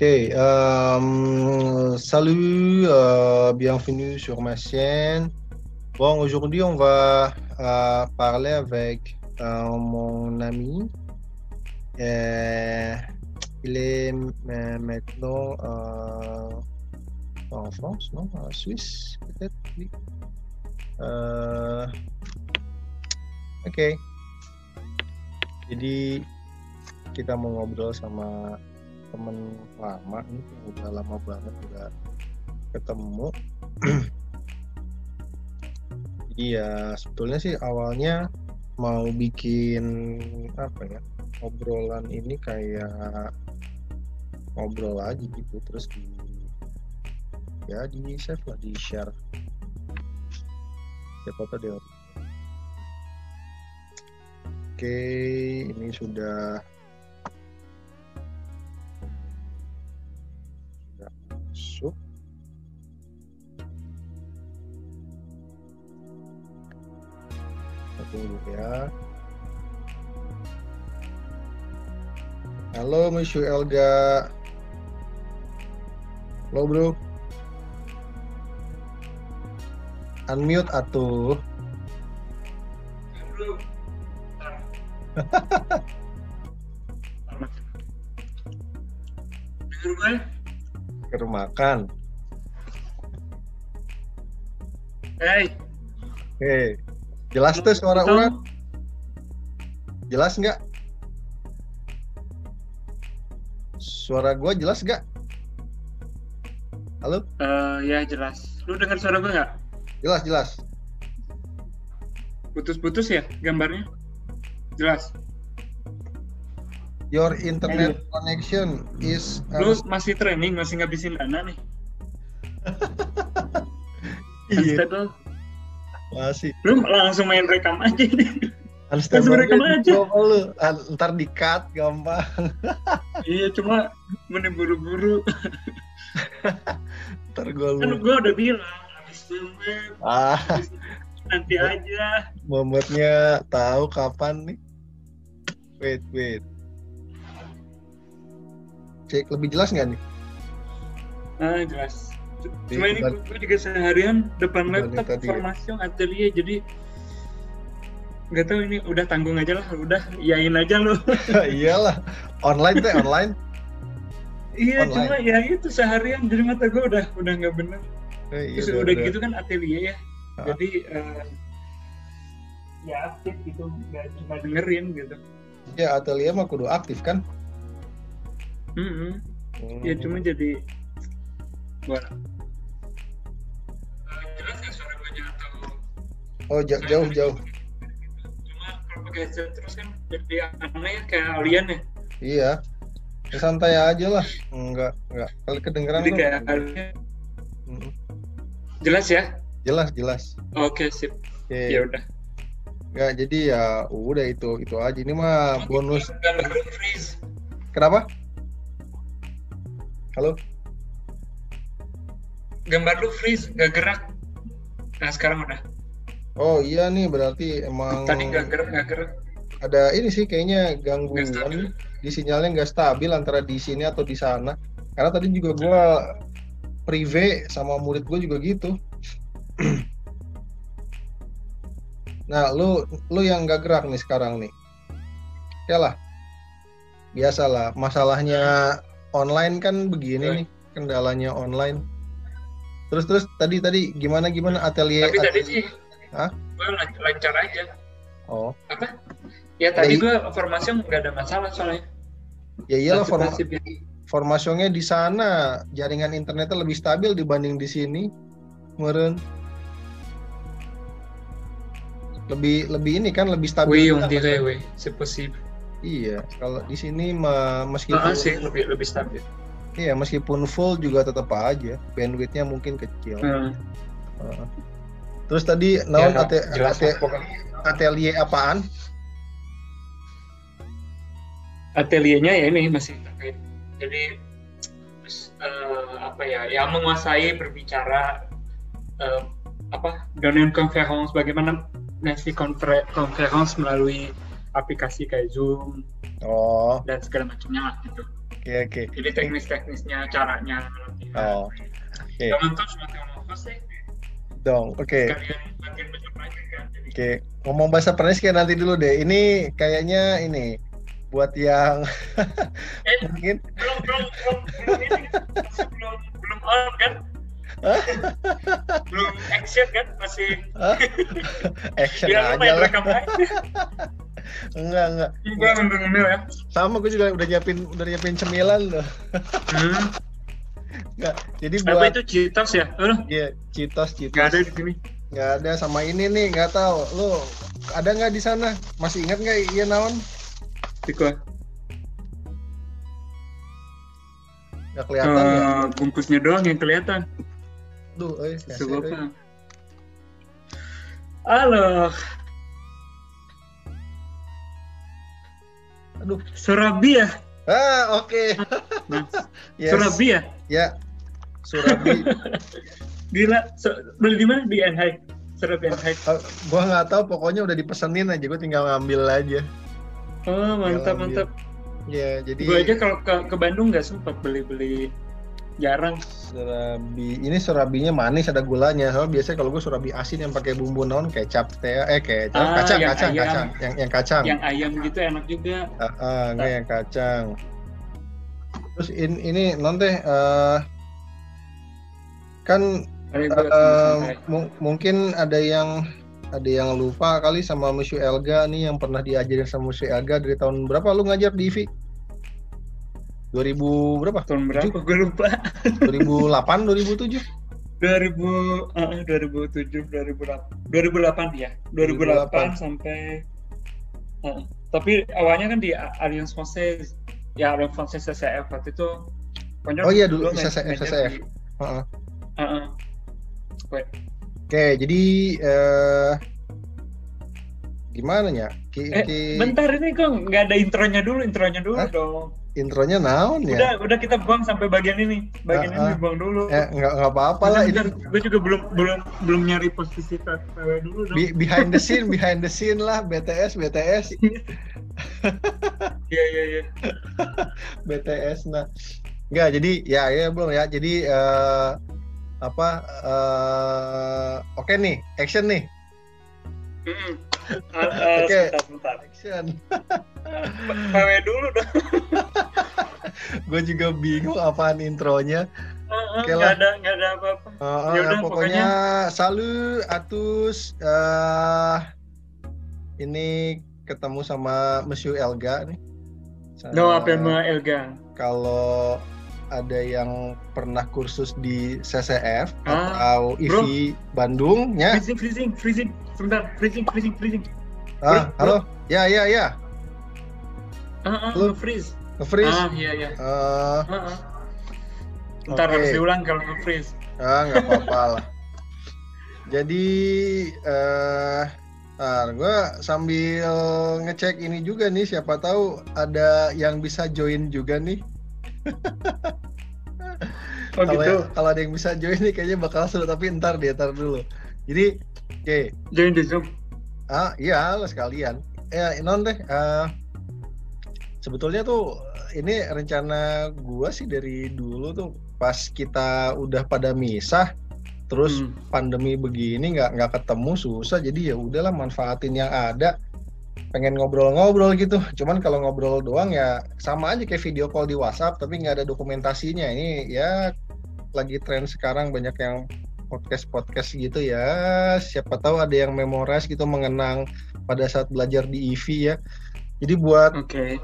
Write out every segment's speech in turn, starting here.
Ok, euh, salut, euh, bienvenue sur ma chaîne. Bon, aujourd'hui, on va euh, parler avec mon ami. Il est maintenant en France, non En Suisse, peut-être, oui. Oke. Jadi kita mau ngobrol sama temen lama nih, udah lama banget udah ketemu. Jadi ya sebetulnya sih awalnya mau bikin apa ya obrolan ini kayak ngobrol aja gitu terus di ya di save lah di share siapa tahu dia oke ini sudah masuk Kita tunggu ya halo Monsieur Elga. Halo bro. Unmute atuh Dengar gue? Ke makan Hei, Oke, jelas tuh suara Betul. orang? Jelas nggak? Suara gua jelas nggak? Halo? Eh, ya jelas. Lu dengar suara gue nggak? Jelas, jelas. Putus-putus ya gambarnya? Jelas. Your internet connection is Lu masih training, masih ngabisin dana nih. iya, masih. lu langsung main rekam aja nih. Langsung rekam aja. Coba lu, ntar di cut gampang. iya, cuma mending buru-buru. Ntar gua Kan gue udah bilang, habis filmnya, Ah, habis nanti aja. momennya tahu kapan nih? Wait, wait. Cek lebih jelas nggak nih? Ah, jelas. Cuma ini gue juga seharian depan laptop ya? formasi atelier jadi nggak tahu ini udah tanggung aja lah udah yain aja lo Iyalah, online teh online. iya Online. cuma ya itu seharian jadi mata gue udah udah nggak bener Eh, terus iya, udah gitu kan atelier ya Ah. jadi eh, ya aktif gitu nggak cuma dengerin gitu Ya atelier mah kudu aktif kan? Mm-mm. Hmm. ya cuma jadi buat Eh, jelas nggak suara gue atau Oh ja- jauh jauh. cuma kalau pakai headset terus kan jadi aneh ya kayak alien ya Iya. Ya, santai aja lah. Enggak enggak. Kalau kedengeran jadi tuh- kayak alien Mm, jelas ya jelas jelas. oke sip Oke. ya udah Enggak jadi ya udah itu itu aja. Ini mah bonus. Kenapa? Halo? gambar lu freeze gak gerak nah sekarang udah Oh iya nih berarti emang tadi gak gerak gak gerak ada ini sih kayaknya gangguan di sinyalnya nggak stabil antara di sini atau di sana. Karena tadi juga gua prive sama murid gue juga gitu. nah, lu lu yang nggak gerak nih sekarang nih. Ya lah. Biasalah, masalahnya online kan begini Oke. nih, kendalanya online. Terus terus tadi tadi gimana gimana atelier tapi tadi atelier- sih Hah? gue lancar aja Oh, apa ya tadi gue formasi nggak ada masalah soalnya ya iyalah form ya. formasionya di sana jaringan internetnya lebih stabil dibanding di sini meren lebih lebih ini kan lebih stabil Oui, juga, on dirait, oui, c'est possible. Iya kalau di sini meskipun sih lebih lebih stabil. iya meskipun full juga tetap aja bandwidthnya mungkin kecil Hmm. Heeh. terus tadi naon Ya, ate- ate- atelier apaan Ateliernya ya ini masih terkait. Jadi eh, apa ya? Ya menguasai berbicara eh, apa dengan conference bagaimana konfer- conference melalui aplikasi kayak Zoom oh dan segala macamnya lah gitu. Oke oke. Jadi teknis-teknisnya, caranya. Oh. Oke. Yang nonton cuma Theo sih. Dong. Oke. Prancis kan. Oke. Ngomong bahasa Prancis kayak nanti dulu deh. Ini kayaknya ini buat yang Eh, mungkin belum belum belum belum belum belum on kan belum action kan masih action ya aja lah. Enggak enggak. gue ngambil ngambil ya Sama gue juga udah nyiapin udah nyiapin cemilan loh. hmm. Enggak. Jadi apa buat itu Citos ya Aduh, Iya, Citos, Citos. nggak ada di sini Nggak ada sama ini nih, nggak tahu. Lu ada nggak di sana? Masih ingat nggak iya naon? di gua Nggak kelihatan ya? Eh, bungkusnya doang yang kelihatan Susu eh. apa halo Aduh. Surabi ya Ah, oke. nah, Yes. Surabi ya Ya. Surabi. gila so, beli di mana di Enhai Surabi Enhai Eh, gua nggak tahu, pokoknya udah dipesenin aja. Gue tinggal ngambil aja. oh mantap mantap Ya, jadi gue aja kalau ke, ke Bandung nggak sempat beli beli jarang surabi ini surabinya manis ada gulanya. Soalnya biasanya kalau gue surabi asin yang pakai bumbu naon kecap teh eh kecap Ah, kacang yang kacang ayam. kacang yang yang kacang. yang ayam gitu enak juga Ah, ah, enggak yang kacang. Terus in, ini non teh eh, kan mu- mungkin ada yang ada yang lupa kali sama Monsieur Elga nih yang pernah diajarin sama Monsieur Elga dari tahun berapa lu ngajar di IVI? 2000 berapa? tahun berapa gue lupa 2008 2007? 2000 uh, 2007 2008 2008 ya 2008, 2008. sampai uh, tapi awalnya kan di Alliance Française ya Alliance Française CCF waktu itu Oh iya, dulu CCF, CCF. di- Heeh. uh, uh. Wait, Oke, jadi eh gimana ya? Ki, Eh, ki- bentar ini kok nggak ada intronya dulu intronya dulu Hah? dong intronya naon ya? udah udah kita buang sampai bagian ini bagian Ah, ah. ini buang dulu Eh, nggak nggak apa-apa lah. Ini gue juga belum belum belum nyari posisi PW dulu dong be- behind the scene, behind the scene lah. BTS, BTS, iya iya iya BTS. Nah, nggak. Jadi ya ya belum ya. Jadi eh, apa? eh, Oke nih, action nih, Mm-mm. Ah, ah, Oke. sebentar, sebentar. action. PW dulu dong. Gue juga bingung apaan intronya. Oke nggak lah. ada nggak ada apa-apa. Eh, Yaudah, eh, pokoknya, salut atus eh ini ketemu sama Monsieur Elga nih. Sa- No, apa yang mau Elga? Kalau ada yang pernah kursus di CCF Ah, atau IVI Bandung ya. Freezing, freezing, freezing. Sebentar, freezing, freezing, freezing. Ah, bro. halo. Ya, ya, ya. Ah, ah, Lu- freeze. Nge-freeze. Ah, iya iya. Eh, Ah, ah. Ntar Oke. harus diulang kalau nge-freeze. ah, nggak apa-apa lah. Jadi eh Nah, gue sambil ngecek ini juga nih, siapa tahu ada yang bisa join juga nih. Oh kalau gitu. kalau ada yang bisa join nih kayaknya bakal seru tapi ntar deh ntar dulu jadi oke Join di Zoom. ah iya sekalian eh non deh eh, sebetulnya tuh ini rencana gua sih dari dulu tuh pas kita udah pada misah terus Hmm. pandemi begini nggak nggak ketemu susah. Jadi ya udahlah manfaatin yang ada. Pengen ngobrol-ngobrol gitu. Cuman kalau ngobrol doang ya sama aja kayak video call di WhatsApp tapi nggak ada dokumentasinya. Ini ya lagi tren sekarang banyak yang podcast podcast gitu ya. Siapa tahu ada yang memorize gitu mengenang pada saat belajar di IVI ya. Jadi buat Oke.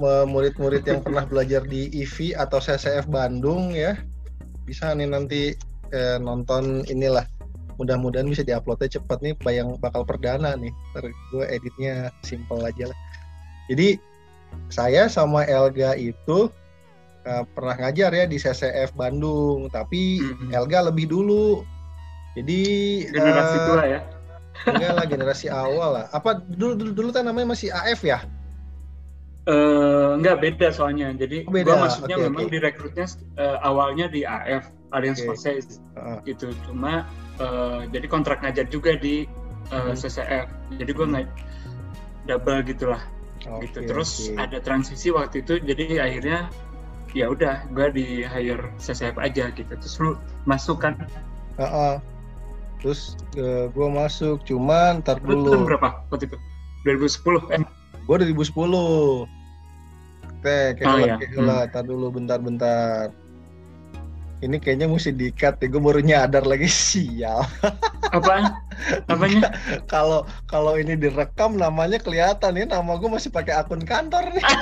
Murid-murid yang pernah belajar di IVI atau CCF Bandung ya bisa nih nanti eh, nonton inilah. Mudah-mudahan bisa diuploadnya cepat nih bayang bakal perdana nih. Ntar gue editnya simple aja lah. Jadi saya sama Elga itu eh, pernah ngajar ya di CCF Bandung tapi Mhm. Elga lebih dulu. Jadi Generasi eh, tua ya. enggak lah generasi awal lah. Apa dulu dulu dulu kan namanya masih AF ya Eh, enggak beda soalnya. Jadi Oh, beda. gua maksudnya Oke, memang oke. direkrutnya eh, awalnya di AF Alliance Oke. Française Heeh. gitu. Cuma eh, jadi kontrak ngajar juga di eh, Hmm. CCF. Jadi gua Hmm. nggak double gitulah Oke, gitu. Terus oke. ada transisi waktu itu. Jadi akhirnya ya udah gue di hire CCF aja gitu terus lu masuk kan Heeh. terus uh, gue masuk cuman ntar lu dulu berapa waktu itu 2010 eh gue 2010 teh Oh, kayak iya. lah tar dulu bentar-bentar. Ini kayaknya mesti dikat ya gue baru nyadar lagi sial. Apa? Apanya? Kalau kalau ini direkam namanya kelihatan ya nama gue masih pakai akun kantor nih.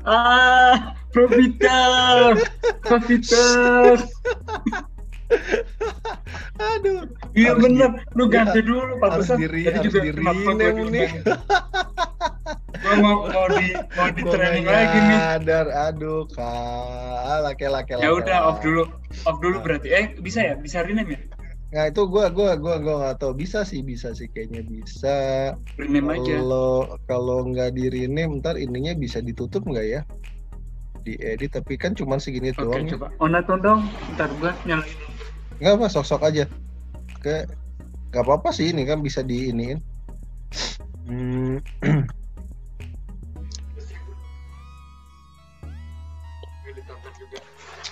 Ah Profiter Profiter aduh iya bener. lu iya, ganti dulu Pak diri Tadi juga di kenapa nih gua mau mau di mau di Gua training lagi nih nyadar. Aduh kak. Laki laki ya udah off dulu. Off dulu berarti. Eh bisa ya? Bisa rename ya? Nah itu gue gua gua gua nggak tahu. Bisa sih bisa sih. Kayaknya bisa. Rename aja. Kalau kalau nggak di rename ntar ininya bisa ditutup nggak ya? Diedit tapi kan cuma segini oke doang ya. coba. Onaton dong. Ntar gua nyalain. Nggak apa sok-sok aja ke nggak apa-apa sih ini kan bisa di iniin. Hmm, Gua ditonton juga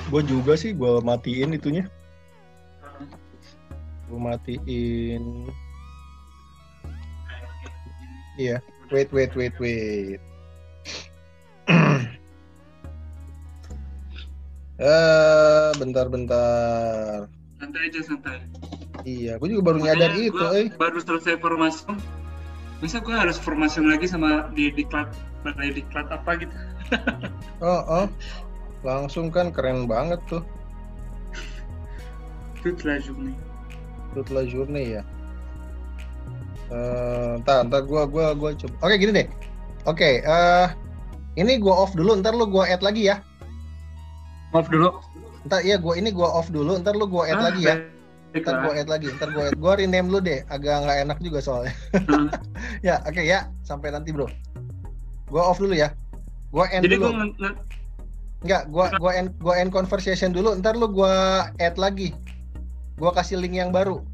gue juga sih gue matiin itunya. Gue matiin. Iya wait wait wait wait. Eh bentar bentar. Santai aja santai iya gue juga baru nyadar itu eh. baru selesai formasi. Masa gue harus formasi lagi sama di diklat balai diklat apa gitu? Oh oh. Langsung kan keren banget tuh. Itu telah journée toute la journée ya. Eh ntar ntar gua gua gua coba. Oke gini deh. Oke eh ini gua off dulu ntar lu gua add lagi ya. Maaf dulu? Ntar iya gua ini gua off dulu ntar lu gua add Ah, lagi ya ntar gua add lagi ntar gua add. Gua rename lu deh agak nggak enak juga soalnya. Hmm. ya oke ya. Sampai nanti bro. Gua off dulu ya. Gua end jadi gue dulu. nggak gua gua end gua end conversation dulu. Ntar lu gua add lagi. Gua kasih link yang baru.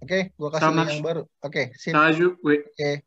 Oke gua kasih Sama. link yang baru. Oke sip. Saju, wait. oke